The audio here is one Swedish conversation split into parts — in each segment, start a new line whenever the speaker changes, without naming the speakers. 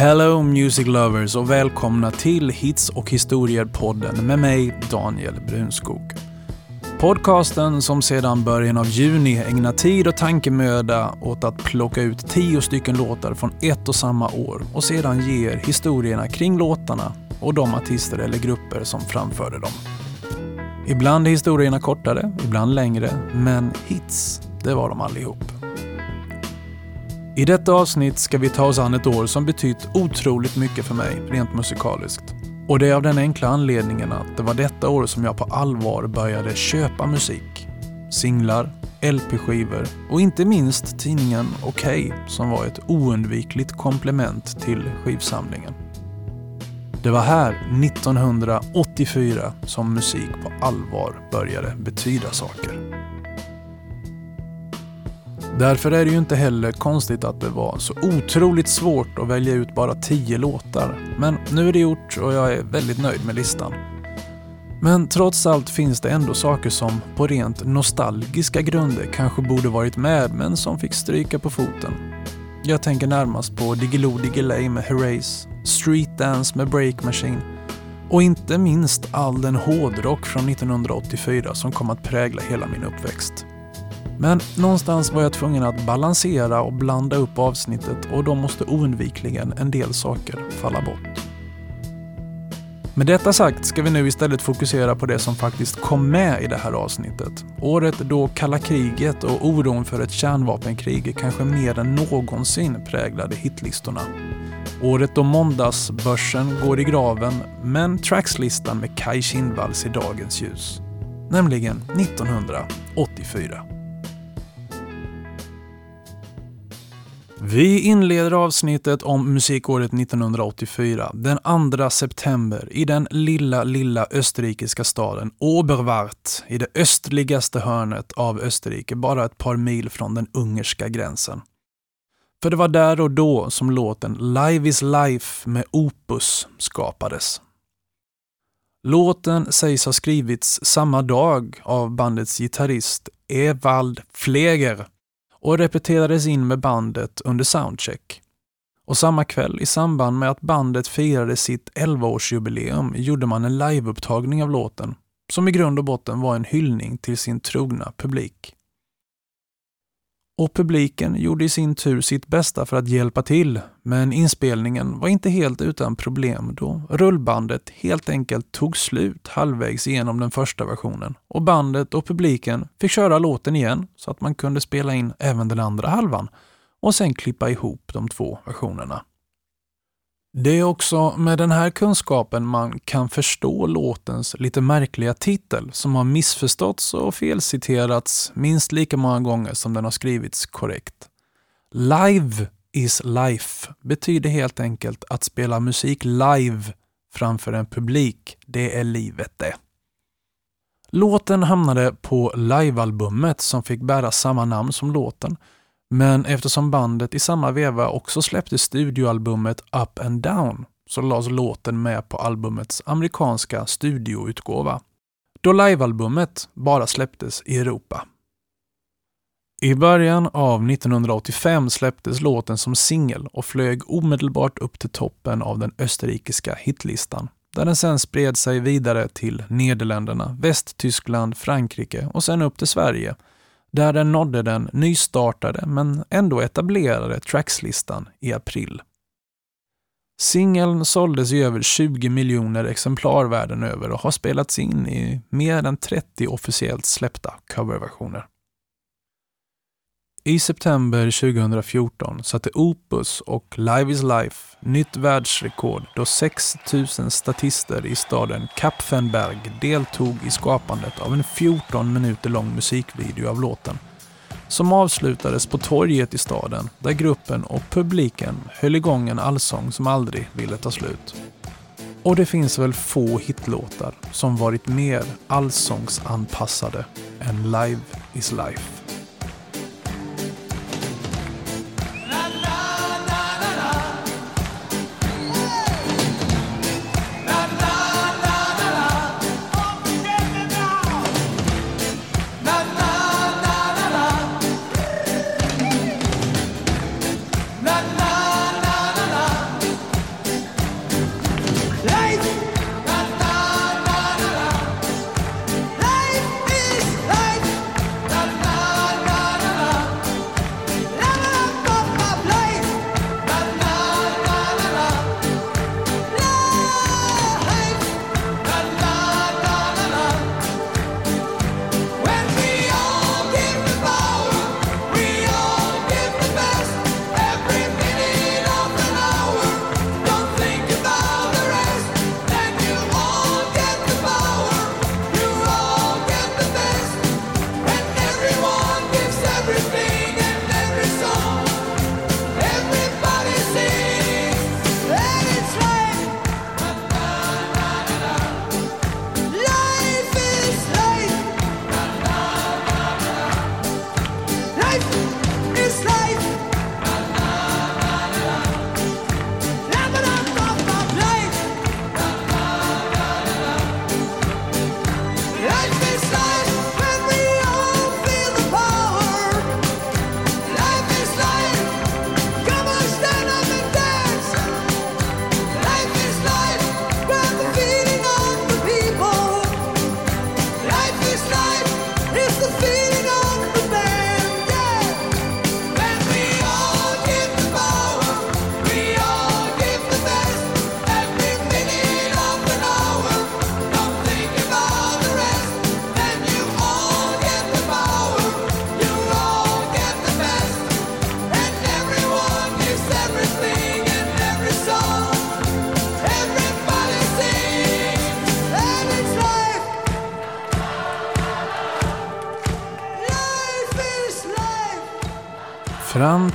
Hello Music Lovers och välkomna till Hits och historier-podden med mig Daniel Brunskog. Podcasten som sedan början av juni ägnar tid och tankemöda åt att plocka ut tio stycken låtar från ett och samma år och sedan ger historierna kring låtarna och de artister eller grupper som framförde dem. Ibland är historierna kortare, ibland längre, men hits, det var de allihop. I detta avsnitt ska vi ta oss an ett år som betytt otroligt mycket för mig rent musikaliskt. Och det är av den enkla anledningen att det var detta år som jag på allvar började köpa musik. Singlar, LP-skivor och inte minst tidningen Okej OK, som var ett oundvikligt komplement till skivsamlingen. Det var här 1984 som musik på allvar började betyda saker. Därför är det ju inte heller konstigt att det var så otroligt svårt att välja ut bara tio låtar. Men nu är det gjort och jag är väldigt nöjd med listan. Men trots allt finns det ändå saker som på rent nostalgiska grunder kanske borde varit med men som fick stryka på foten. Jag tänker närmast på Diggiloo Diggiley med Herreys, streetdance med Break Machine och inte minst all den hårdrock från 1984 som kom att prägla hela min uppväxt. Men någonstans var jag tvungen att balansera och blanda upp avsnittet och då måste oundvikligen en del saker falla bort. Med detta sagt ska vi nu istället fokusera på det som faktiskt kom med i det här avsnittet. Året då kalla kriget och oron för ett kärnvapenkrig kanske mer än någonsin präglade hitlistorna. Året då måndagsbörsen går i graven, men trackslistan med Kai Kindvall ser dagens ljus. Nämligen 1984. Vi inleder avsnittet om musikåret 1984 den 2 september i den lilla, lilla österrikiska staden Oberwart i det östligaste hörnet av Österrike, bara ett par mil från den ungerska gränsen. För det var där och då som låten Live is Life med Opus skapades. Låten sägs ha skrivits samma dag av bandets gitarrist Ewald Fleger och repeterades in med bandet under soundcheck. Och samma kväll i samband med att bandet firade sitt 11-årsjubileum gjorde man en liveupptagning av låten som i grund och botten var en hyllning till sin trogna publik. Och publiken gjorde i sin tur sitt bästa för att hjälpa till, men inspelningen var inte helt utan problem då rullbandet helt enkelt tog slut halvvägs igenom den första versionen och bandet och publiken fick köra låten igen så att man kunde spela in även den andra halvan och sen klippa ihop de två versionerna. Det är också med den här kunskapen man kan förstå låtens lite märkliga titel som har missförståtts och felciterats minst lika många gånger som den har skrivits korrekt. Live is life betyder helt enkelt att spela musik live framför en publik. Det är livet det. Låten hamnade på livealbumet som fick bära samma namn som låten men eftersom bandet i samma veva också släppte studioalbumet Up and Down så lades låten med på albumets amerikanska studioutgåva. Då livealbumet bara släpptes i Europa. I början av 1985 släpptes låten som singel och flög omedelbart upp till toppen av den österrikiska hitlistan, där den sen spred sig vidare till Nederländerna, Västtyskland, Frankrike och sen upp till Sverige där den nådde den nystartade men ändå etablerade Trackslistan i april. Singeln såldes i över 20 miljoner exemplar världen över och har spelats in i mer än 30 officiellt släppta coverversioner. I september 2014 satte Opus och Live is Life nytt världsrekord då 6 000 statister i staden Kapfenberg deltog i skapandet av en 14 minuter lång musikvideo av låten som avslutades på torget i staden där gruppen och publiken höll igång en allsång som aldrig ville ta slut. Och det finns väl få hitlåtar som varit mer allsångsanpassade än Live is Life.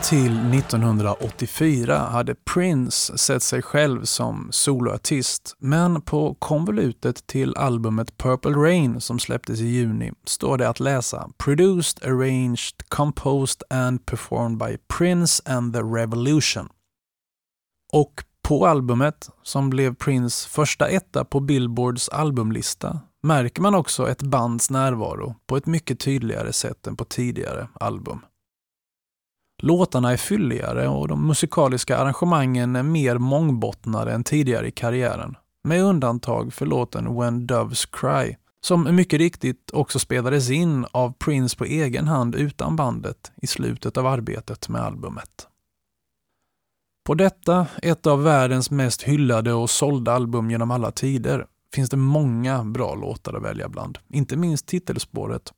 Till 1984 hade Prince sett sig själv som soloartist, men på konvolutet till albumet Purple Rain som släpptes i juni står det att läsa “Produced, arranged, composed and performed by Prince and the Revolution”. Och på albumet, som blev Prince första etta på Billboards albumlista, märker man också ett bands närvaro på ett mycket tydligare sätt än på tidigare album. Låtarna är fylligare och de musikaliska arrangemangen är mer mångbottnade än tidigare i karriären, med undantag för låten When Doves Cry, som mycket riktigt också spelades in av Prince på egen hand utan bandet i slutet av arbetet med albumet. På detta, ett av världens mest hyllade och sålda album genom alla tider, finns det många bra låtar att välja bland, inte minst titelspåret.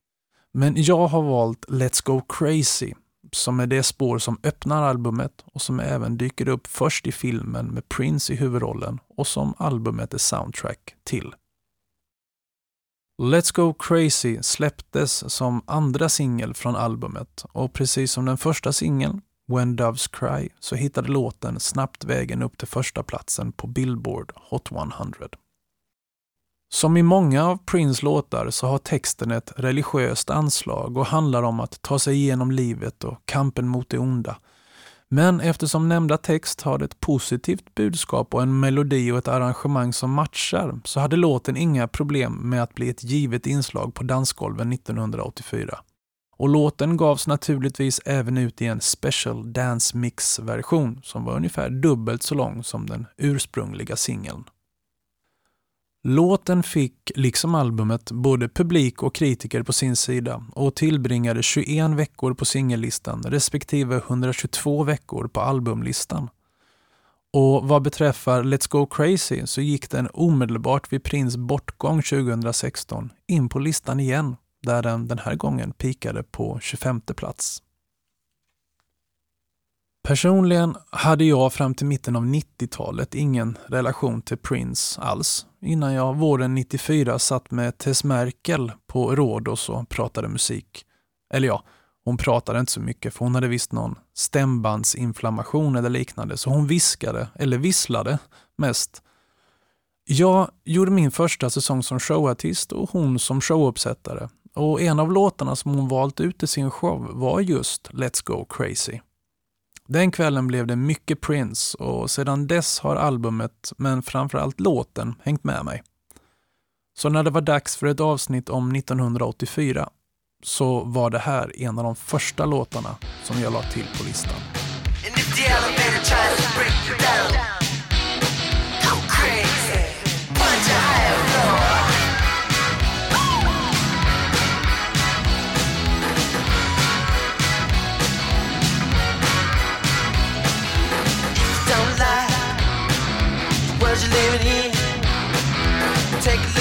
Men jag har valt Let's Go Crazy som är det spår som öppnar albumet och som även dyker upp först i filmen med Prince i huvudrollen och som albumet är soundtrack till. Let's Go Crazy släpptes som andra singel från albumet och precis som den första singeln, When Doves Cry, så hittade låten snabbt vägen upp till första platsen på Billboard Hot 100. Som i många av Prince låtar så har texten ett religiöst anslag och handlar om att ta sig igenom livet och kampen mot det onda. Men eftersom nämnda text har ett positivt budskap och en melodi och ett arrangemang som matchar så hade låten inga problem med att bli ett givet inslag på dansgolven 1984. Och låten gavs naturligtvis även ut i en special dance mix-version som var ungefär dubbelt så lång som den ursprungliga singeln. Låten fick, liksom albumet, både publik och kritiker på sin sida och tillbringade 21 veckor på singellistan respektive 122 veckor på albumlistan. Och vad beträffar Let's Go Crazy så gick den omedelbart vid Prince bortgång 2016 in på listan igen, där den den här gången pikade på 25 plats. Personligen hade jag fram till mitten av 90-talet ingen relation till Prince alls, innan jag våren 94 satt med Tess Merkel på Rhodos och pratade musik. Eller ja, hon pratade inte så mycket för hon hade visst någon stämbandsinflammation eller liknande, så hon viskade, eller visslade, mest. Jag gjorde min första säsong som showartist och hon som showuppsättare. Och en av låtarna som hon valt ut i sin show var just Let's Go Crazy. Den kvällen blev det mycket Prince och sedan dess har albumet, men framförallt låten, hängt med mig. Så när det var dags för ett avsnitt om 1984 så var det här en av de första låtarna som jag la till på listan. And En låt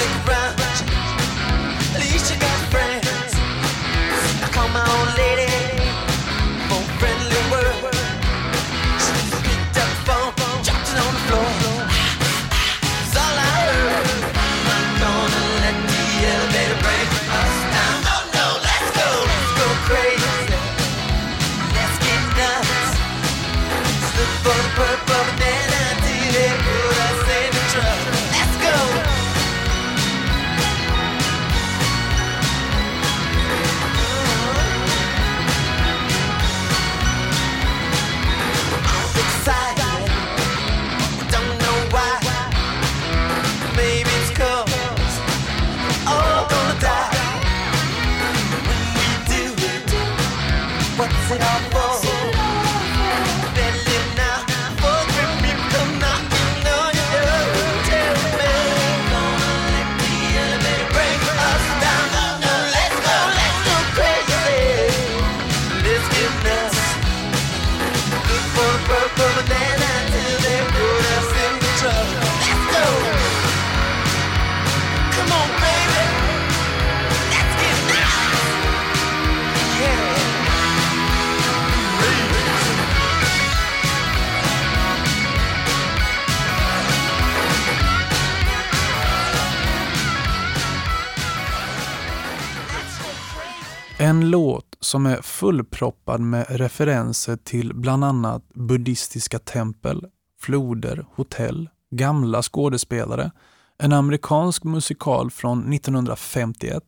som är fullproppad med referenser till bland annat buddhistiska tempel, floder, hotell, gamla skådespelare, en amerikansk musikal från 1951,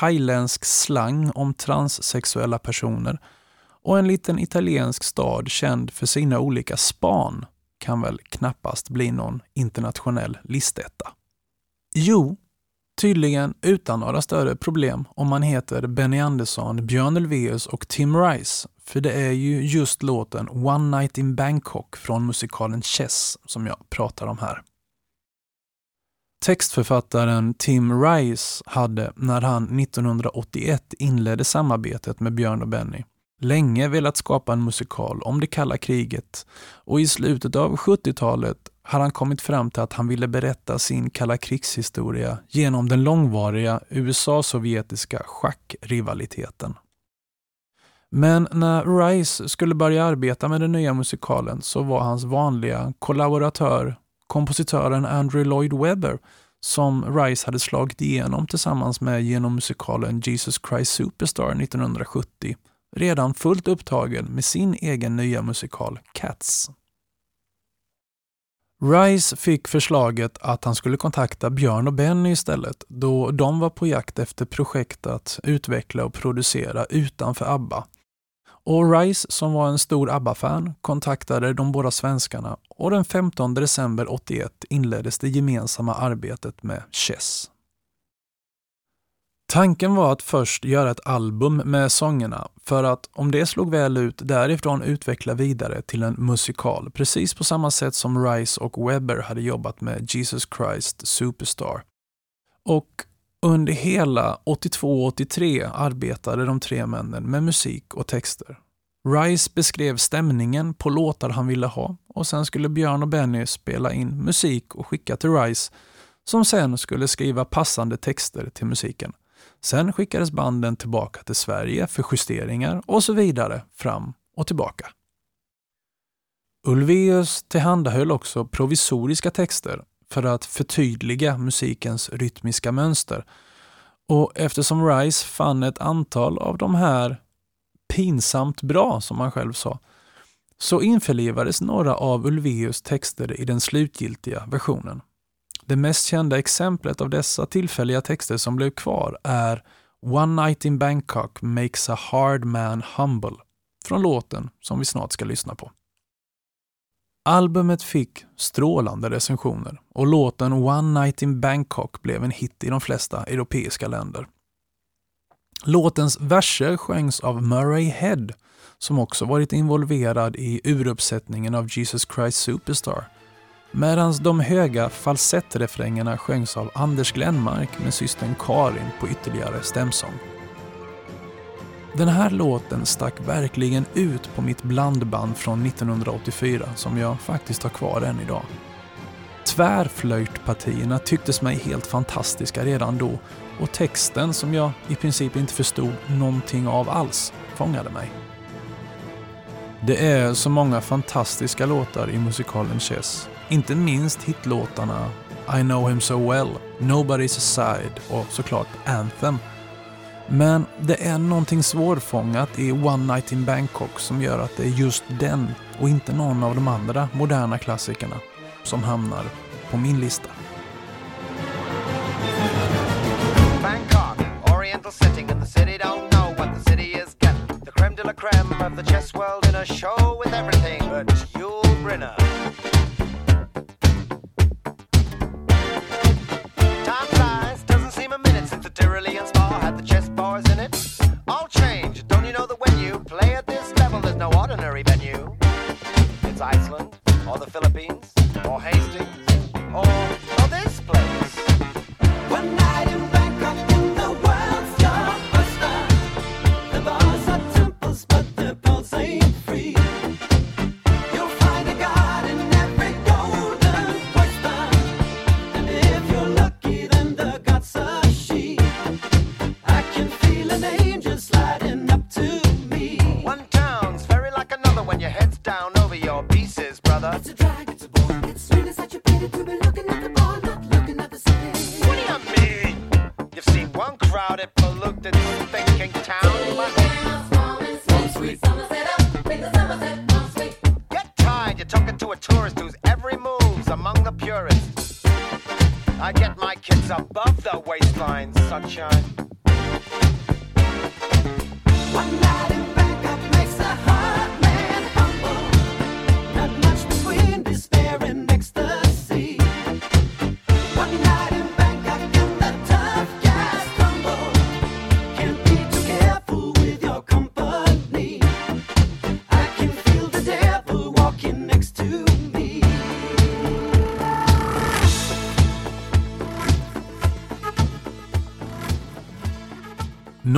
thailändsk slang om transsexuella personer och en liten italiensk stad känd för sina olika span kan väl knappast bli någon internationell listetta. Jo, tydligen utan några större problem om man heter Benny Andersson, Björn Ulvaeus och Tim Rice, för det är ju just låten One Night in Bangkok från musikalen Chess som jag pratar om här. Textförfattaren Tim Rice hade, när han 1981 inledde samarbetet med Björn och Benny, länge velat skapa en musikal om det kalla kriget och i slutet av 70-talet hade han kommit fram till att han ville berätta sin kalla krigshistoria genom den långvariga USA-sovjetiska schackrivaliteten. Men när Rice skulle börja arbeta med den nya musikalen så var hans vanliga kollaboratör kompositören Andrew Lloyd Webber som Rice hade slagit igenom tillsammans med genom musikalen Jesus Christ Superstar 1970 redan fullt upptagen med sin egen nya musikal Cats. Rice fick förslaget att han skulle kontakta Björn och Benny istället då de var på jakt efter projekt att utveckla och producera utanför ABBA och Rice, som var en stor ABBA-fan, kontaktade de båda svenskarna och den 15 december 81 inleddes det gemensamma arbetet med Chess. Tanken var att först göra ett album med sångerna för att om det slog väl ut därifrån utveckla vidare till en musikal precis på samma sätt som Rice och Webber hade jobbat med Jesus Christ Superstar. Och under hela 82-83 arbetade de tre männen med musik och texter. Rice beskrev stämningen på låtar han ville ha och sen skulle Björn och Benny spela in musik och skicka till Rice som sen skulle skriva passande texter till musiken. Sen skickades banden tillbaka till Sverige för justeringar och så vidare fram och tillbaka. Ulvaeus tillhandahöll också provisoriska texter för att förtydliga musikens rytmiska mönster. Och eftersom Rice fann ett antal av de här pinsamt bra, som han själv sa, så införlivades några av Ulvaeus texter i den slutgiltiga versionen. Det mest kända exemplet av dessa tillfälliga texter som blev kvar är One Night in Bangkok makes a hard man humble från låten som vi snart ska lyssna på. Albumet fick strålande recensioner och låten One Night in Bangkok blev en hit i de flesta europeiska länder. Låtens verser sjöngs av Murray Head som också varit involverad i uruppsättningen av Jesus Christ Superstar. Medan de höga falsettrefrängerna sjöngs av Anders Glenmark med systern Karin på ytterligare stämsång. Den här låten stack verkligen ut på mitt blandband från 1984 som jag faktiskt har kvar än idag. Tvärflöjtpartierna tycktes mig helt fantastiska redan då och texten som jag i princip inte förstod någonting av alls fångade mig. Det är så många fantastiska låtar i musikalen Chess. Inte minst hitlåtarna I know him so well, Nobody's aside och såklart Anthem. Men det är någonting svårfångat i One Night in Bangkok som gör att det är just den och inte någon av de andra moderna klassikerna som hamnar på min lista. of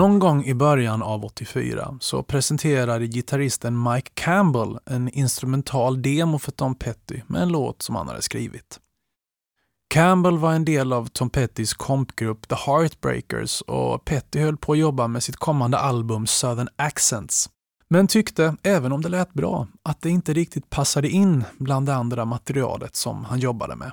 Någon gång i början av 84 så presenterade gitarristen Mike Campbell en instrumental demo för Tom Petty med en låt som han hade skrivit. Campbell var en del av Tom Pettys kompgrupp The Heartbreakers och Petty höll på att jobba med sitt kommande album Southern Accents. Men tyckte, även om det lät bra, att det inte riktigt passade in bland det andra materialet som han jobbade med.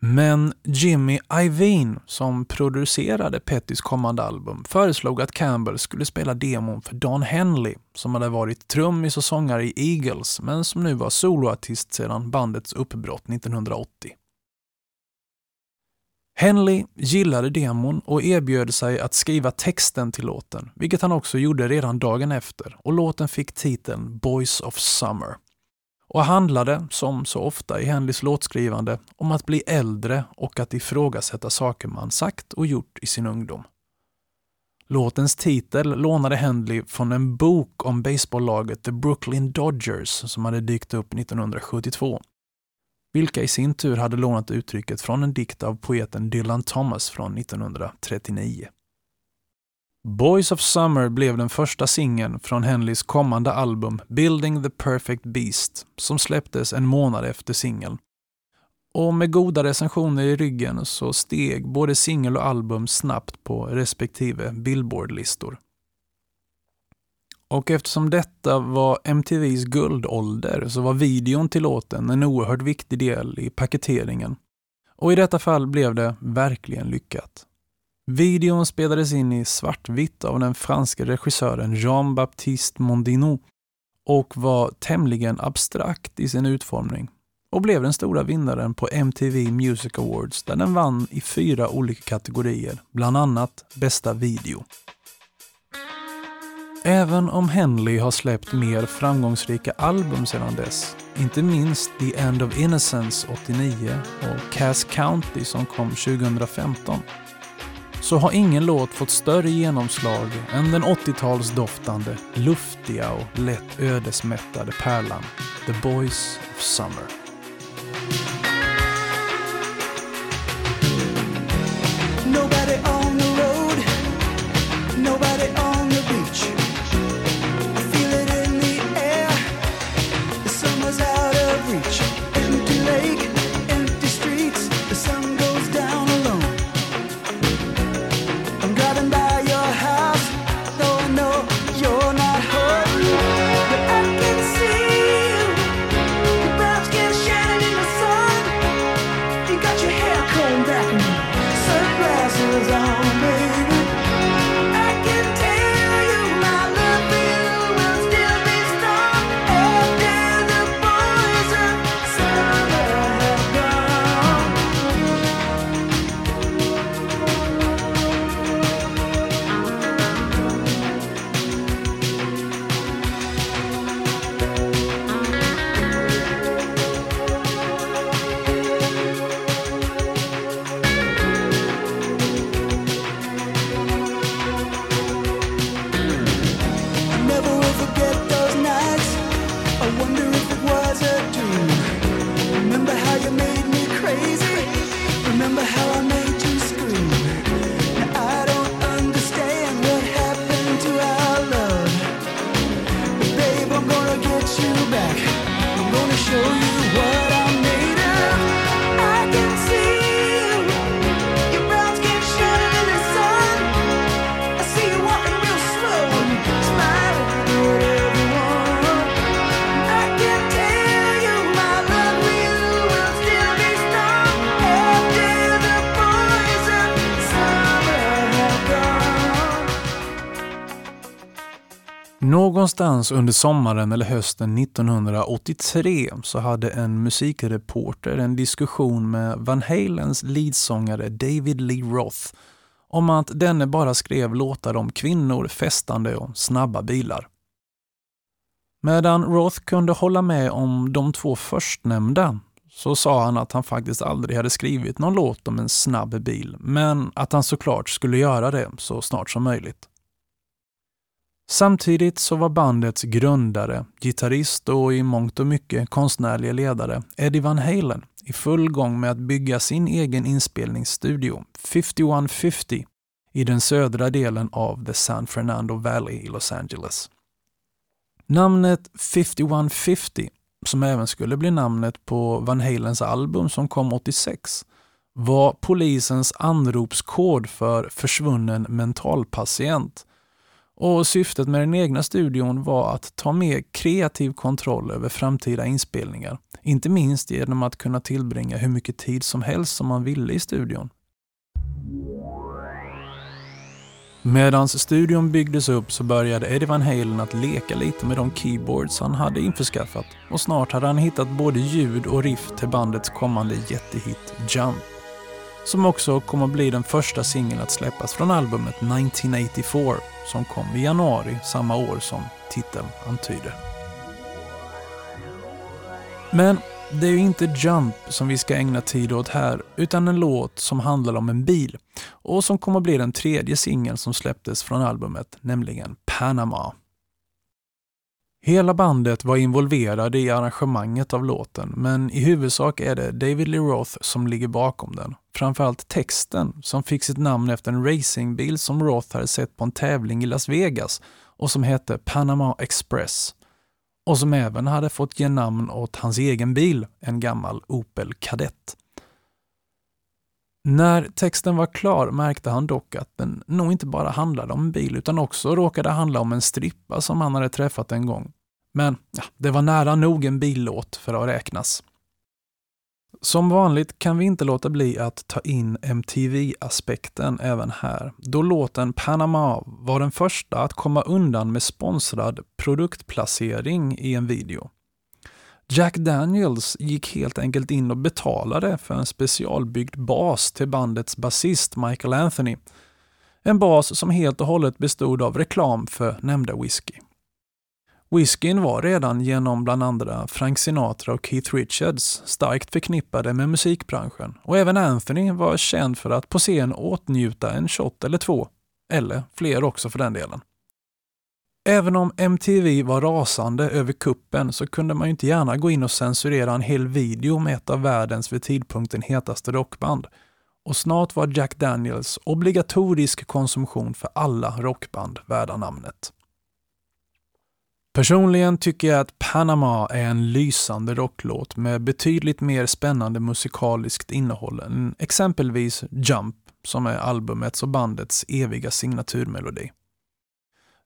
Men Jimmy Iovine, som producerade Pettys kommande album, föreslog att Campbell skulle spela demon för Don Henley, som hade varit trummis och sångare i Eagles, men som nu var soloartist sedan bandets uppbrott 1980. Henley gillade demon och erbjöd sig att skriva texten till låten, vilket han också gjorde redan dagen efter och låten fick titeln Boys of Summer och handlade, som så ofta i Henleys låtskrivande, om att bli äldre och att ifrågasätta saker man sagt och gjort i sin ungdom. Låtens titel lånade Henley från en bok om baseballlaget The Brooklyn Dodgers som hade dykt upp 1972. Vilka i sin tur hade lånat uttrycket från en dikt av poeten Dylan Thomas från 1939. Boys of Summer blev den första singeln från Henleys kommande album Building the Perfect Beast som släpptes en månad efter singeln. Och med goda recensioner i ryggen så steg både singel och album snabbt på respektive Billboard-listor. Och eftersom detta var MTVs guldålder så var videon till låten en oerhört viktig del i paketeringen. Och i detta fall blev det verkligen lyckat. Videon spelades in i svartvitt av den franske regissören Jean-Baptiste Mondino och var tämligen abstrakt i sin utformning och blev den stora vinnaren på MTV Music Awards där den vann i fyra olika kategorier, bland annat bästa video. Även om Henley har släppt mer framgångsrika album sedan dess, inte minst The End of Innocence 89 och Cass County som kom 2015, så har ingen låt fått större genomslag än den 80-talsdoftande, luftiga och lätt ödesmättade pärlan The Boys of Summer. Någonstans under sommaren eller hösten 1983 så hade en musikreporter en diskussion med Van Halens leadsångare David Lee Roth om att denne bara skrev låtar om kvinnor, festande och snabba bilar. Medan Roth kunde hålla med om de två förstnämnda så sa han att han faktiskt aldrig hade skrivit någon låt om en snabb bil, men att han såklart skulle göra det så snart som möjligt. Samtidigt så var bandets grundare, gitarrist och i mångt och mycket konstnärliga ledare Eddie Van Halen i full gång med att bygga sin egen inspelningsstudio, 5150, i den södra delen av the San Fernando Valley i Los Angeles. Namnet 5150, som även skulle bli namnet på Van Halens album som kom 86, var polisens anropskod för försvunnen mentalpatient och syftet med den egna studion var att ta mer kreativ kontroll över framtida inspelningar. Inte minst genom att kunna tillbringa hur mycket tid som helst som man ville i studion. Medan studion byggdes upp så började Eddie Van Halen att leka lite med de keyboards han hade införskaffat och snart hade han hittat både ljud och riff till bandets kommande jättehit Jump. Som också kommer att bli den första singeln att släppas från albumet 1984 som kom i januari samma år som titeln antyder. Men det är ju inte Jump som vi ska ägna tid åt här, utan en låt som handlar om en bil och som kommer att bli den tredje singeln som släpptes från albumet, nämligen Panama. Hela bandet var involverade i arrangemanget av låten, men i huvudsak är det David Lee Roth som ligger bakom den. Framförallt texten, som fick sitt namn efter en racingbil som Roth hade sett på en tävling i Las Vegas och som hette Panama Express. Och som även hade fått ge namn åt hans egen bil, en gammal Opel Kadett. När texten var klar märkte han dock att den nog inte bara handlade om en bil utan också råkade handla om en strippa som han hade träffat en gång. Men ja, det var nära nog en billåt för att räknas. Som vanligt kan vi inte låta bli att ta in MTV-aspekten även här, då låten Panama var den första att komma undan med sponsrad produktplacering i en video. Jack Daniels gick helt enkelt in och betalade för en specialbyggd bas till bandets basist Michael Anthony. En bas som helt och hållet bestod av reklam för nämnda whisky. Whiskyn var redan genom bland andra Frank Sinatra och Keith Richards starkt förknippade med musikbranschen och även Anthony var känd för att på scen åtnjuta en shot eller två, eller fler också för den delen. Även om MTV var rasande över kuppen så kunde man ju inte gärna gå in och censurera en hel video med ett av världens vid tidpunkten hetaste rockband. Och snart var Jack Daniels obligatorisk konsumtion för alla rockband värda namnet. Personligen tycker jag att Panama är en lysande rocklåt med betydligt mer spännande musikaliskt innehåll än exempelvis Jump, som är albumets och bandets eviga signaturmelodi.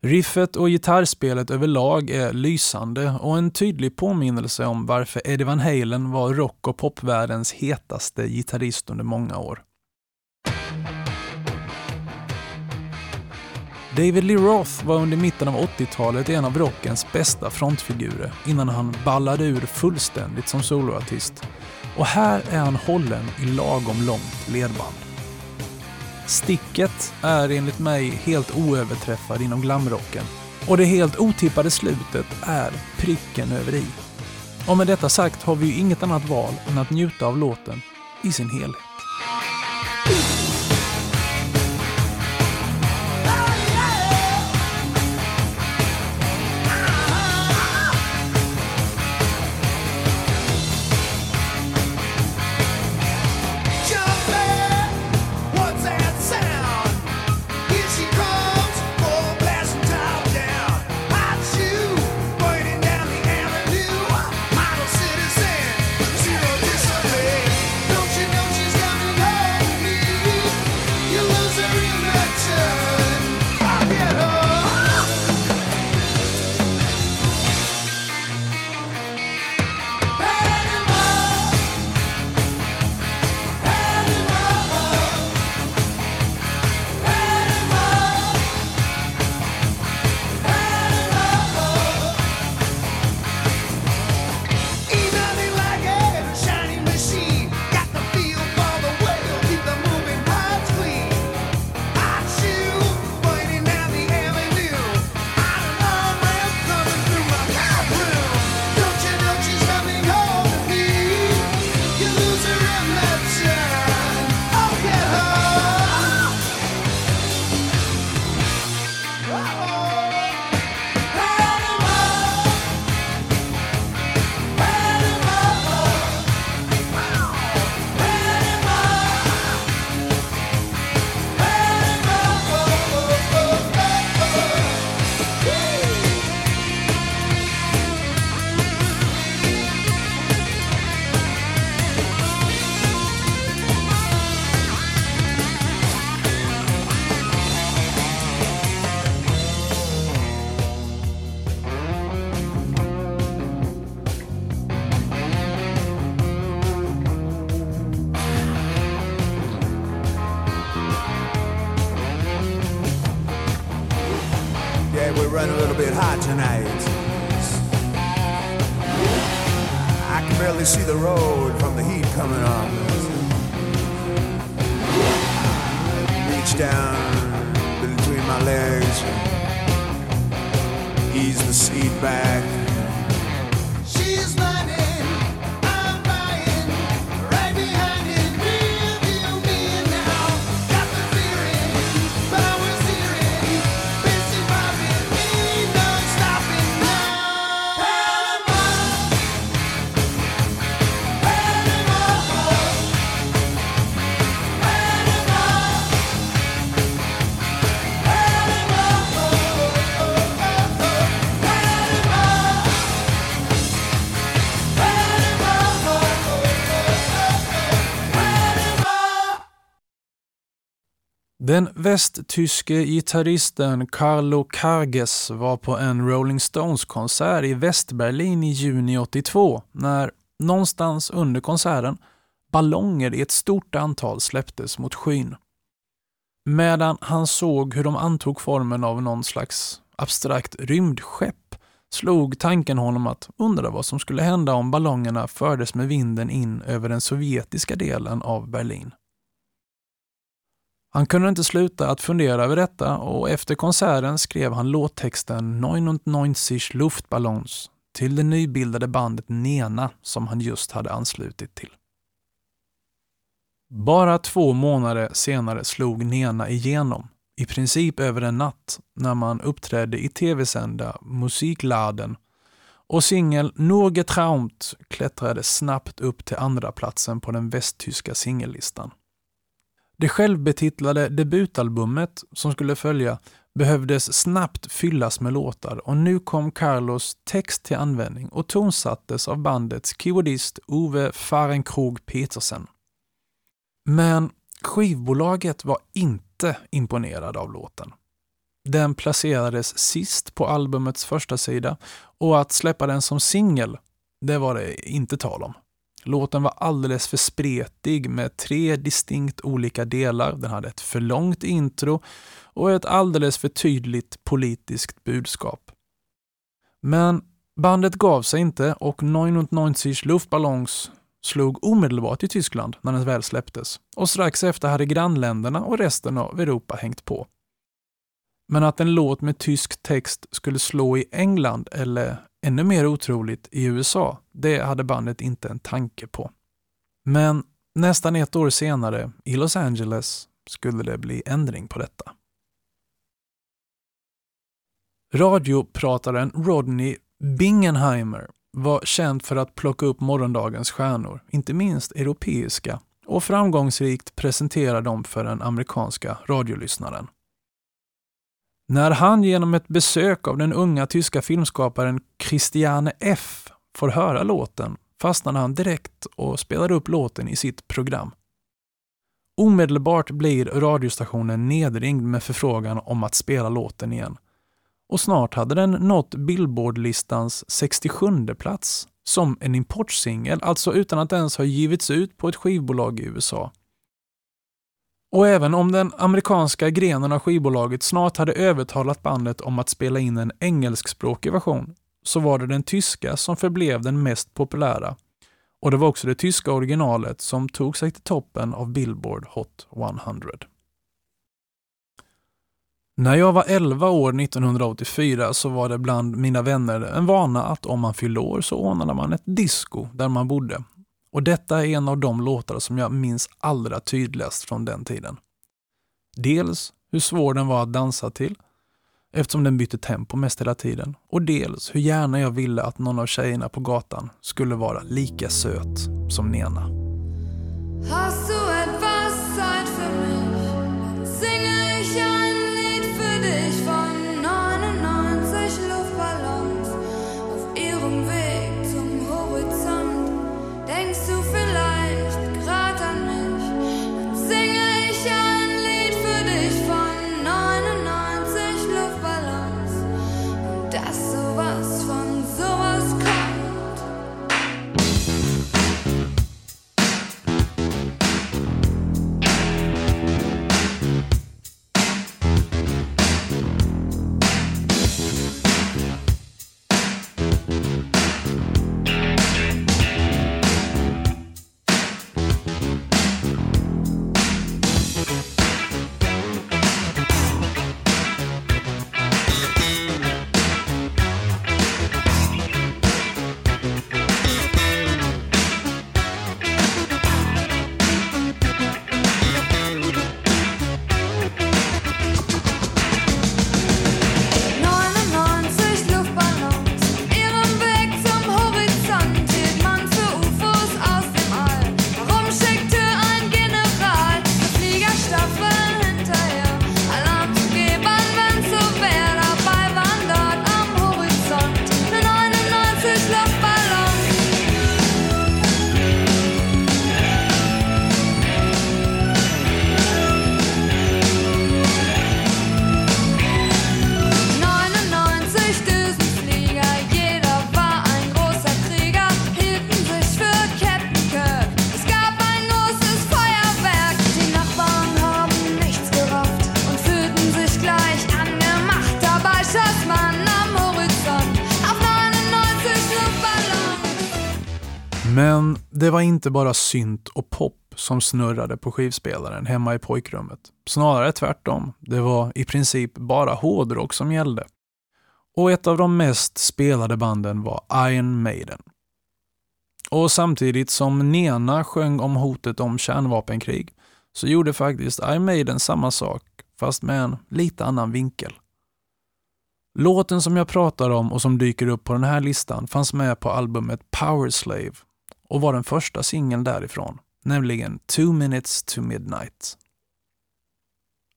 Riffet och gitarrspelet överlag är lysande och en tydlig påminnelse om varför Eddie Van Halen var rock och popvärldens hetaste gitarrist under många år. David Lee Roth var under mitten av 80-talet en av rockens bästa frontfigurer innan han ballade ur fullständigt som soloartist. Och här är han hållen i lagom långt ledband. Sticket är enligt mig helt oöverträffad inom glamrocken och det helt otippade slutet är pricken över i. Och med detta sagt har vi ju inget annat val än att njuta av låten i sin helhet. Den västtyske gitarristen Carlo Karges var på en Rolling Stones-konsert i Västberlin i juni 82 när någonstans under konserten ballonger i ett stort antal släpptes mot skyn. Medan han såg hur de antog formen av någon slags abstrakt rymdskepp slog tanken honom att undra vad som skulle hända om ballongerna fördes med vinden in över den sovjetiska delen av Berlin. Han kunde inte sluta att fundera över detta och efter konserten skrev han låttexten 99 Luftballons till det nybildade bandet Nena som han just hade anslutit till. Bara två månader senare slog Nena igenom, i princip över en natt, när man uppträdde i tv-sända Musikladen och singel Något Traumt klättrade snabbt upp till andra platsen på den västtyska singellistan. Det självbetitlade debutalbumet som skulle följa behövdes snabbt fyllas med låtar och nu kom Carlos text till användning och tonsattes av bandets keyboardist Ove Farenkrog Petersen. Men skivbolaget var inte imponerad av låten. Den placerades sist på albumets första sida och att släppa den som singel, det var det inte tal om. Låten var alldeles för spretig med tre distinkt olika delar. Den hade ett för långt intro och ett alldeles för tydligt politiskt budskap. Men bandet gav sig inte och 99 Luftballons slog omedelbart i Tyskland när den väl släpptes och strax efter hade grannländerna och resten av Europa hängt på. Men att en låt med tysk text skulle slå i England eller ännu mer otroligt i USA, det hade bandet inte en tanke på. Men nästan ett år senare, i Los Angeles, skulle det bli ändring på detta. Radioprataren Rodney Bingenheimer var känd för att plocka upp morgondagens stjärnor, inte minst europeiska, och framgångsrikt presentera dem för den amerikanska radiolyssnaren. När han genom ett besök av den unga tyska filmskaparen Christiane F får höra låten fastnar han direkt och spelar upp låten i sitt program. Omedelbart blir radiostationen nedringd med förfrågan om att spela låten igen. Och snart hade den nått Billboardlistans 67 plats som en importsingel, alltså utan att ens ha givits ut på ett skivbolag i USA. Och även om den amerikanska grenen av skivbolaget snart hade övertalat bandet om att spela in en engelskspråkig version, så var det den tyska som förblev den mest populära. Och det var också det tyska originalet som tog sig till toppen av Billboard Hot 100. När jag var 11 år 1984 så var det bland mina vänner en vana att om man fyllde år så ordnade man ett disco där man bodde och detta är en av de låtar som jag minns allra tydligast från den tiden. Dels hur svår den var att dansa till, eftersom den bytte tempo mest hela tiden. Och dels hur gärna jag ville att någon av tjejerna på gatan skulle vara lika söt som Nena. Inte bara synt och pop som snurrade på skivspelaren hemma i pojkrummet. Snarare tvärtom. Det var i princip bara hårdrock som gällde. Och ett av de mest spelade banden var Iron Maiden. Och samtidigt som Nena sjöng om hotet om kärnvapenkrig så gjorde faktiskt Iron Maiden samma sak, fast med en lite annan vinkel. Låten som jag pratar om och som dyker upp på den här listan fanns med på albumet Power Slave och var den första singeln därifrån, nämligen Two Minutes to Midnight.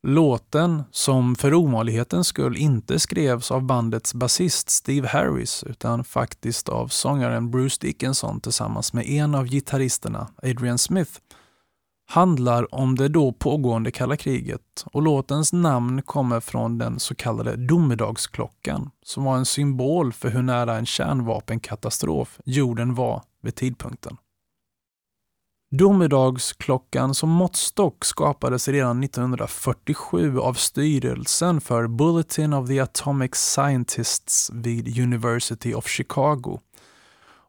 Låten, som för ovanlighetens skull inte skrevs av bandets basist Steve Harris utan faktiskt av sångaren Bruce Dickinson tillsammans med en av gitarristerna, Adrian Smith, handlar om det då pågående kalla kriget och låtens namn kommer från den så kallade domedagsklockan som var en symbol för hur nära en kärnvapenkatastrof jorden var vid tidpunkten. Domedagsklockan som måttstock skapades redan 1947 av styrelsen för Bulletin of the Atomic Scientists vid University of Chicago.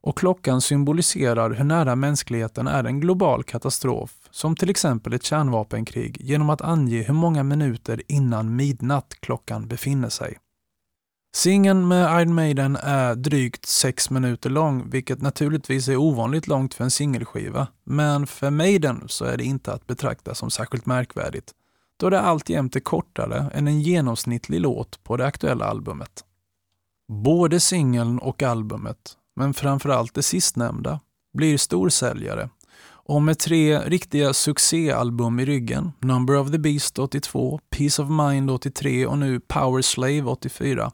Och klockan symboliserar hur nära mänskligheten är en global katastrof, som till exempel ett kärnvapenkrig, genom att ange hur många minuter innan midnatt klockan befinner sig. Singeln med Iron Maiden är drygt sex minuter lång, vilket naturligtvis är ovanligt långt för en singelskiva. Men för Maiden så är det inte att betrakta som särskilt märkvärdigt, då det alltjämt är kortare än en genomsnittlig låt på det aktuella albumet. Både singeln och albumet, men framförallt det sistnämnda, blir storsäljare och med tre riktiga succéalbum i ryggen, Number of the Beast 82, Peace of Mind 83 och nu Power Slave 84,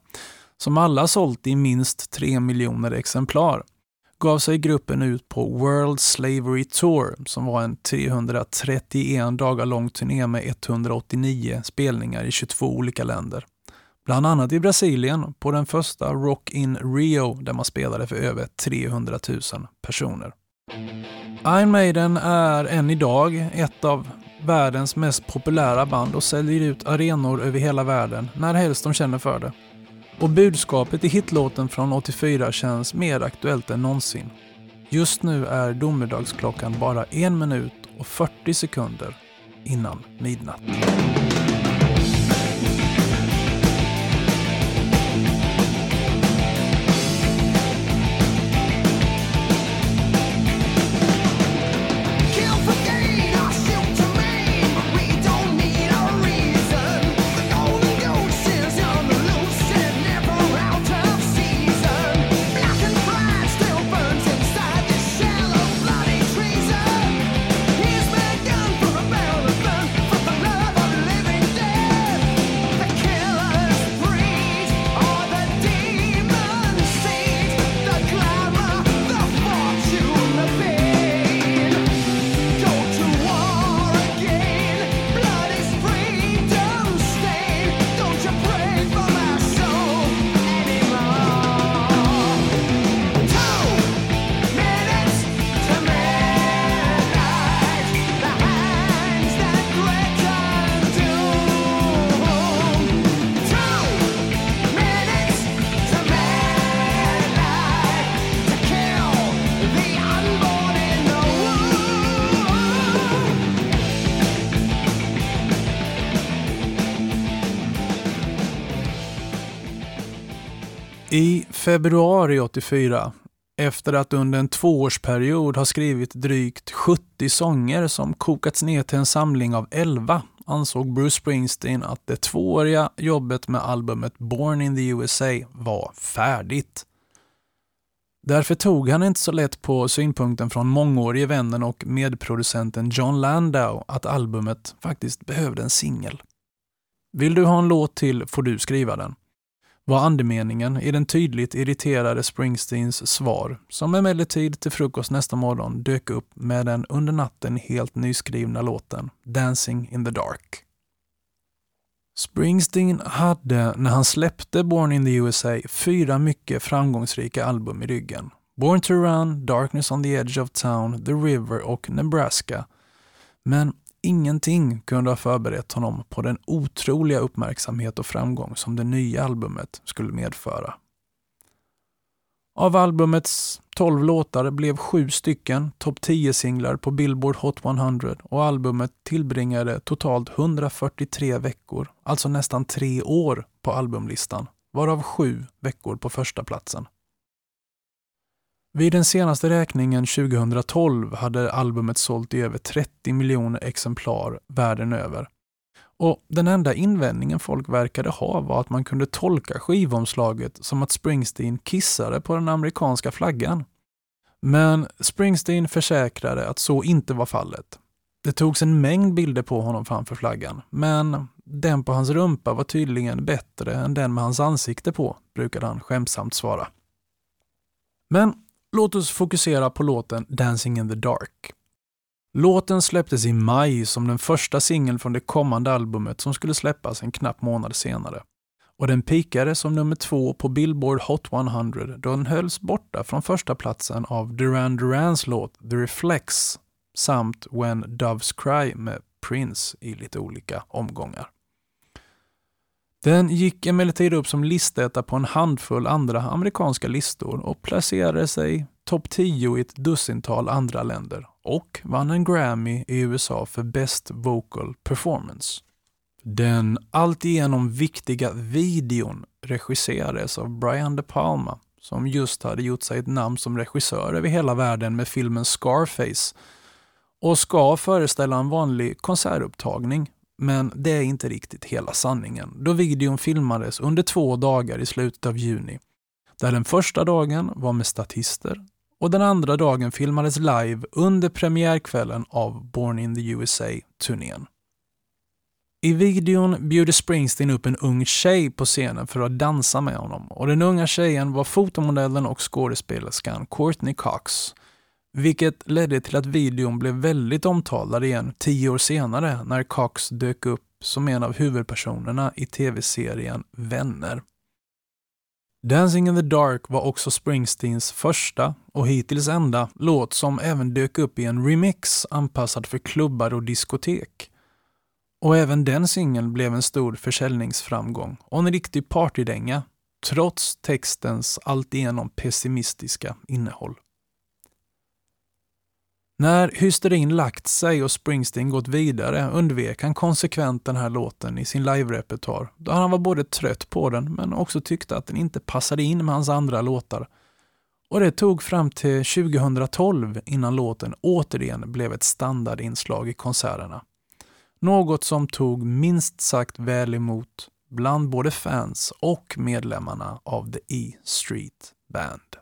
som alla sålt i minst 3 miljoner exemplar, gav sig gruppen ut på World Slavery Tour som var en 331 dagar lång turné med 189 spelningar i 22 olika länder. Bland annat i Brasilien på den första Rock in Rio där man spelade för över 300 000 personer. Iron Maiden är än idag ett av världens mest populära band och säljer ut arenor över hela världen när helst de känner för det. Och budskapet i hitlåten från 84 känns mer aktuellt än någonsin. Just nu är domedagsklockan bara en minut och 40 sekunder innan midnatt. Februari 84, efter att under en tvåårsperiod ha skrivit drygt 70 sånger som kokats ner till en samling av 11, ansåg Bruce Springsteen att det tvååriga jobbet med albumet Born in the USA var färdigt. Därför tog han inte så lätt på synpunkten från mångårige vännen och medproducenten John Landau att albumet faktiskt behövde en singel. Vill du ha en låt till får du skriva den var andemeningen i den tydligt irriterade Springsteens svar, som emellertid till frukost nästa morgon dök upp med den under natten helt nyskrivna låten Dancing in the Dark. Springsteen hade, när han släppte Born in the USA, fyra mycket framgångsrika album i ryggen. Born to Run, Darkness on the Edge of Town, The River och Nebraska. Men ingenting kunde ha förberett honom på den otroliga uppmärksamhet och framgång som det nya albumet skulle medföra. Av albumets 12 låtar blev sju stycken topp 10-singlar på Billboard Hot 100 och albumet tillbringade totalt 143 veckor, alltså nästan tre år på albumlistan, varav sju veckor på första platsen. Vid den senaste räkningen 2012 hade albumet sålt i över 30 miljoner exemplar världen över. Och Den enda invändningen folk verkade ha var att man kunde tolka skivomslaget som att Springsteen kissade på den amerikanska flaggan. Men Springsteen försäkrade att så inte var fallet. Det togs en mängd bilder på honom framför flaggan, men den på hans rumpa var tydligen bättre än den med hans ansikte på, brukade han skämtsamt svara. Men låt oss fokusera på låten Dancing in the Dark. Låten släpptes i maj som den första singeln från det kommande albumet som skulle släppas en knapp månad senare. Och den pikade som nummer två på Billboard Hot 100 då den hölls borta från första platsen av Duran Durans låt The Reflex samt When Doves Cry med Prince i lite olika omgångar. Den gick emellertid upp som listetta på en handfull andra amerikanska listor och placerade sig topp 10 i ett dussintal andra länder och vann en Grammy i USA för Best Vocal Performance. Den alltigenom viktiga videon regisserades av Brian De Palma som just hade gjort sig ett namn som regissör över hela världen med filmen Scarface och ska föreställa en vanlig konsertupptagning men det är inte riktigt hela sanningen då videon filmades under två dagar i slutet av juni. Där den första dagen var med statister och den andra dagen filmades live under premiärkvällen av Born in the USA-turnén. I videon bjuder Springsteen upp en ung tjej på scenen för att dansa med honom och den unga tjejen var fotomodellen och skådespelerskan Courtney Cox vilket ledde till att videon blev väldigt omtalad igen tio år senare när Cox dök upp som en av huvudpersonerna i tv-serien Vänner. Dancing in the Dark var också Springsteens första och hittills enda låt som även dök upp i en remix anpassad för klubbar och diskotek. Och även den singeln blev en stor försäljningsframgång och en riktig partydänga, trots textens alltigenom pessimistiska innehåll. När hysterin lagt sig och Springsteen gått vidare undvek han konsekvent den här låten i sin live-repertoar då han var både trött på den men också tyckte att den inte passade in med hans andra låtar. Och det tog fram till 2012 innan låten återigen blev ett standardinslag i konserterna. Något som tog minst sagt väl emot bland både fans och medlemmarna av The E Street Band.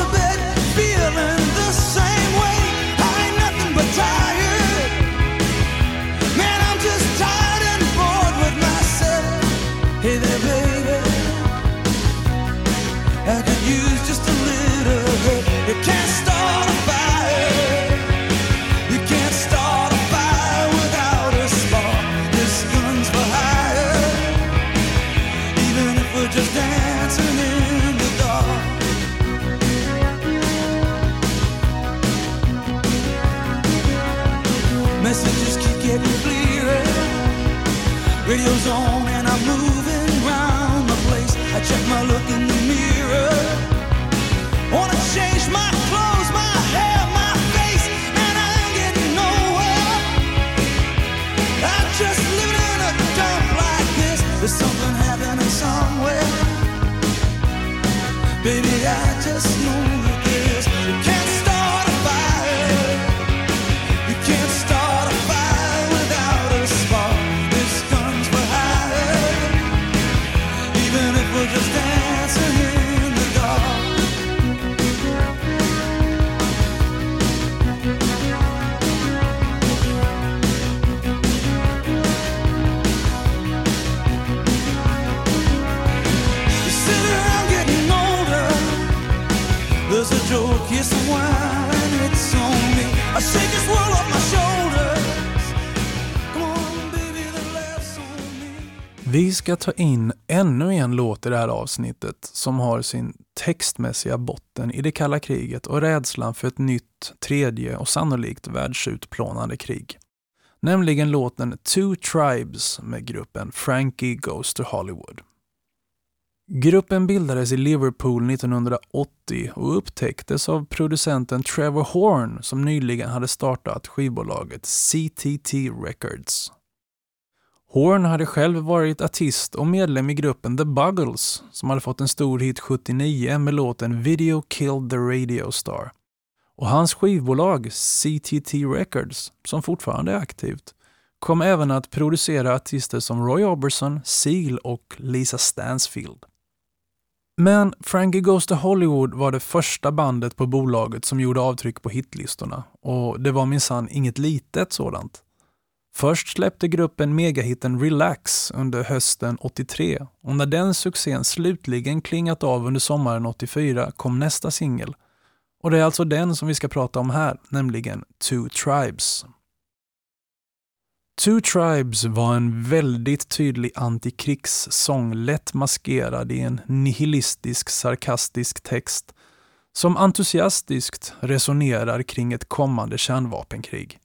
Vi ska ta in ännu en låt i det här avsnittet som har sin textmässiga botten i det kalla kriget och rädslan för ett nytt, tredje och sannolikt världsutplånande krig. Nämligen låten Two Tribes med gruppen Frankie Goes to Hollywood. Gruppen bildades i Liverpool 1980 och upptäcktes av producenten Trevor Horn som nyligen hade startat skivbolaget CTT Records. Horn hade själv varit artist och medlem i gruppen The Buggles som hade fått en stor hit 79 med låten Video Killed the Radio Star. Och hans skivbolag CTT Records, som fortfarande är aktivt, kom även att producera artister som Roy Orbison, Seal och Lisa Stansfield. Men Frankie Goes to Hollywood var det första bandet på bolaget som gjorde avtryck på hitlistorna och det var minsann inget litet sådant. Först släppte gruppen megahitten Relax under hösten 83 och när den succén slutligen klingat av under sommaren 84 kom nästa singel. Och det är alltså den som vi ska prata om här, nämligen Two Tribes. Two Tribes var en väldigt tydlig antikrigssång lätt maskerad i en nihilistisk sarkastisk text som entusiastiskt resonerar kring ett kommande kärnvapenkrig.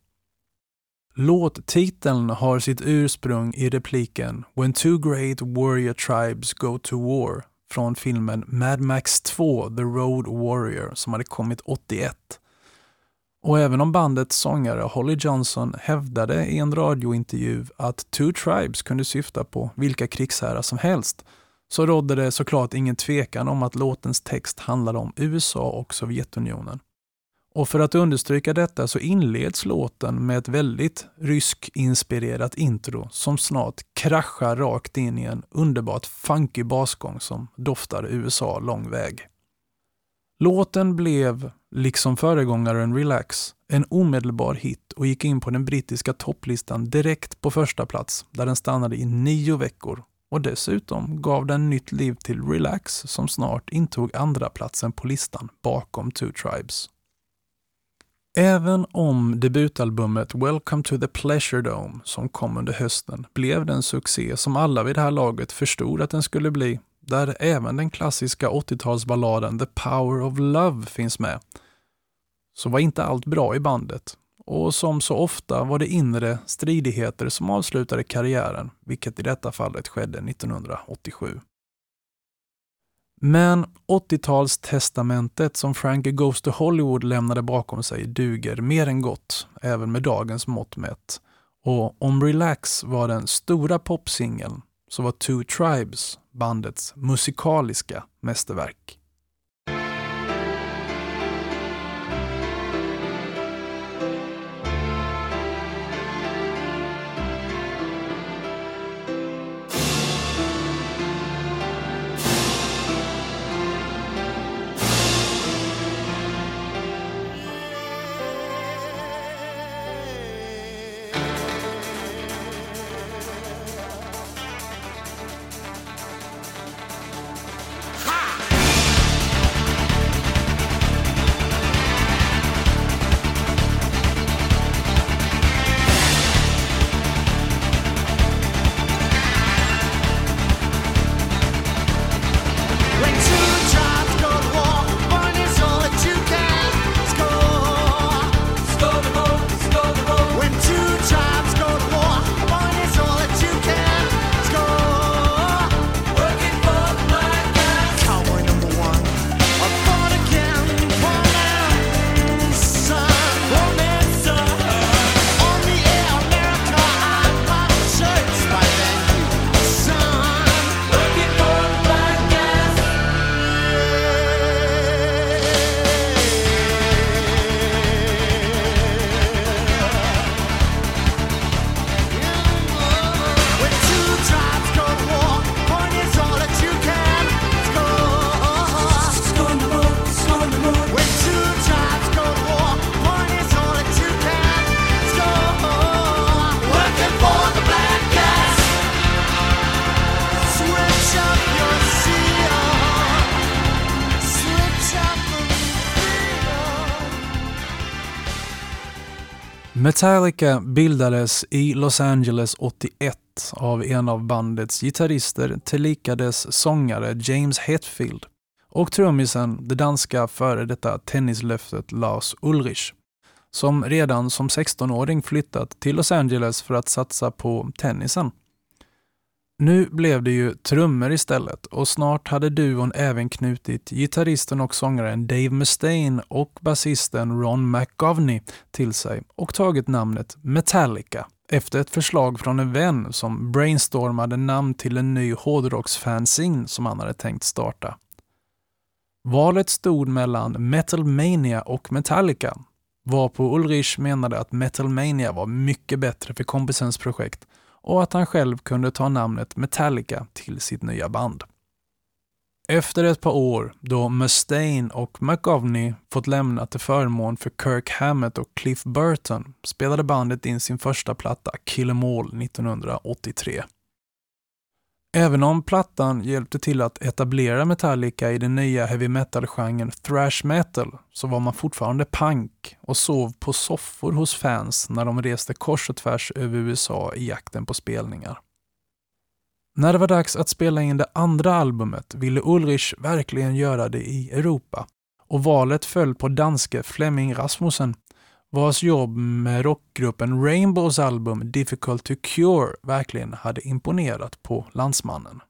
Låttiteln har sitt ursprung i repliken “When two great warrior tribes go to war” från filmen Mad Max 2 The Road Warrior som hade kommit 81. Och även om bandets sångare Holly Johnson hävdade i en radiointervju att Two Tribes kunde syfta på vilka krigsherrar som helst, så rådde det såklart ingen tvekan om att låtens text handlade om USA och Sovjetunionen. Och för att understryka detta så inleds låten med ett väldigt rysk-inspirerat intro som snart kraschar rakt in i en underbart funky basgång som doftar USA lång väg. Låten blev, liksom föregångaren Relax, en omedelbar hit och gick in på den brittiska topplistan direkt på första plats där den stannade i nio veckor och dessutom gav den nytt liv till Relax som snart intog andra platsen på listan bakom Two Tribes. Även om debutalbumet Welcome to the Pleasure Dome som kom under hösten blev den succé som alla vid det här laget förstod att den skulle bli, där även den klassiska 80-talsballaden The Power of Love finns med, så var inte allt bra i bandet. Och som så ofta var det inre stridigheter som avslutade karriären, vilket i detta fallet skedde 1987. Men 80-talstestamentet som Frankie Goes to Hollywood lämnade bakom sig duger mer än gott, även med dagens mått mätt. Och om Relax var den stora popsingeln så var Two Tribes bandets musikaliska mästerverk. Metallica bildades i Los Angeles 81 av en av bandets gitarrister tillika dess sångare James Hetfield och trummisen det danska före detta tennislöftet Lars Ulrich som redan som 16-åring flyttat till Los Angeles för att satsa på tennisen. Nu blev det ju trummor istället och snart hade duon även knutit gitarristen och sångaren Dave Mustaine och basisten Ron McGovney till sig och tagit namnet Metallica efter ett förslag från en vän som brainstormade namn till en ny hårdrocksfanzine som han hade tänkt starta. Valet stod mellan Metal Mania och Metallica, varpå Ulrich menade att Metal Mania var mycket bättre för kompisens projekt och att han själv kunde ta namnet Metallica till sitt nya band. Efter ett par år, då Mustaine och McGovney fått lämna till förmån för Kirk Hammett och Cliff Burton, spelade bandet in sin första platta Kill 'em All 1983. Även om plattan hjälpte till att etablera Metallica i den nya heavy metal-genren thrash metal så var man fortfarande punk och sov på soffor hos fans när de reste kors och tvärs över USA i jakten på spelningar. När det var dags att spela in det andra albumet ville Ulrich verkligen göra det i Europa och valet föll på danske Flemming Rasmussen vars jobb med rockgruppen Rainbows album Difficult to Cure verkligen hade imponerat på landsmannen.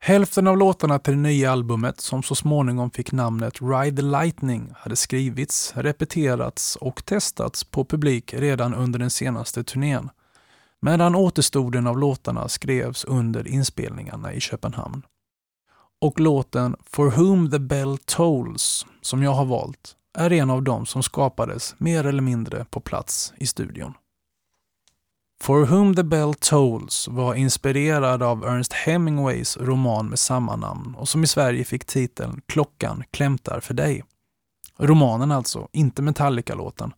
Hälften av låtarna till det nya albumet, som så småningom fick namnet Ride the Lightning, hade skrivits, repeterats och testats på publik redan under den senaste turnén, medan återstoden av låtarna skrevs under inspelningarna i Köpenhamn. Och låten For Whom the Bell Tolls, som jag har valt, är en av dem som skapades mer eller mindre på plats i studion. For Whom the Bell Tolls var inspirerad av Ernest Hemingways roman med samma namn och som i Sverige fick titeln Klockan klämtar för dig. Romanen alltså, inte Metallica-låten.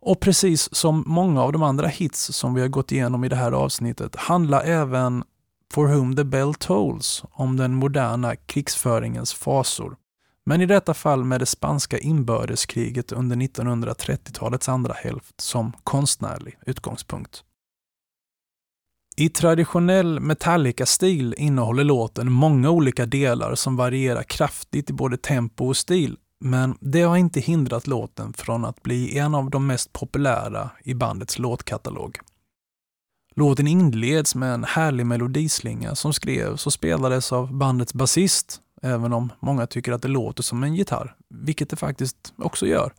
Och precis som många av de andra hits som vi har gått igenom i det här avsnittet handlar även For Whom the Bell Tolls om den moderna krigsföringens fasor men i detta fall med det spanska inbördeskriget under 1930-talets andra hälft som konstnärlig utgångspunkt. I traditionell Metallica-stil innehåller låten många olika delar som varierar kraftigt i både tempo och stil, men det har inte hindrat låten från att bli en av de mest populära i bandets låtkatalog. Låten inleds med en härlig melodislinga som skrevs och spelades av bandets basist även om många tycker att det låter som en gitarr, vilket det faktiskt också gör.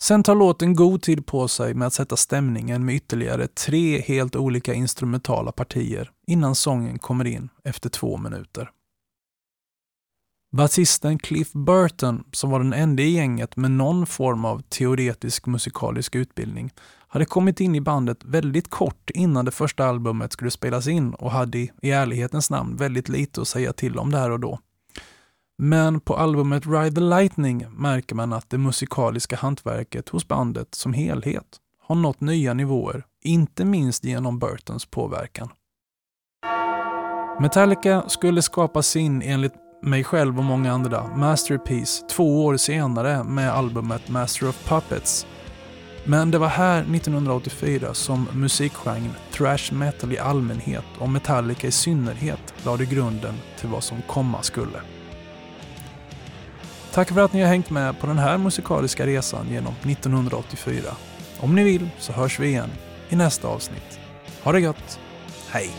Sen tar låten god tid på sig med att sätta stämningen med ytterligare tre helt olika instrumentala partier innan sången kommer in efter två minuter. Basisten Cliff Burton, som var den enda i gänget med någon form av teoretisk musikalisk utbildning, hade kommit in i bandet väldigt kort innan det första albumet skulle spelas in och hade i ärlighetens namn väldigt lite att säga till om där och då. Men på albumet Ride the Lightning märker man att det musikaliska hantverket hos bandet som helhet har nått nya nivåer, inte minst genom Burtons påverkan. Metallica skulle skapa sin, enligt mig själv och många andra, masterpiece två år senare med albumet Master of Puppets. Men det var här 1984 som musikgenren thrash metal i allmänhet och Metallica i synnerhet lade grunden till vad som komma skulle. Tack för att ni har hängt med på den här musikaliska resan genom 1984. Om ni vill så hörs vi igen i nästa avsnitt. Ha det gött! Hej!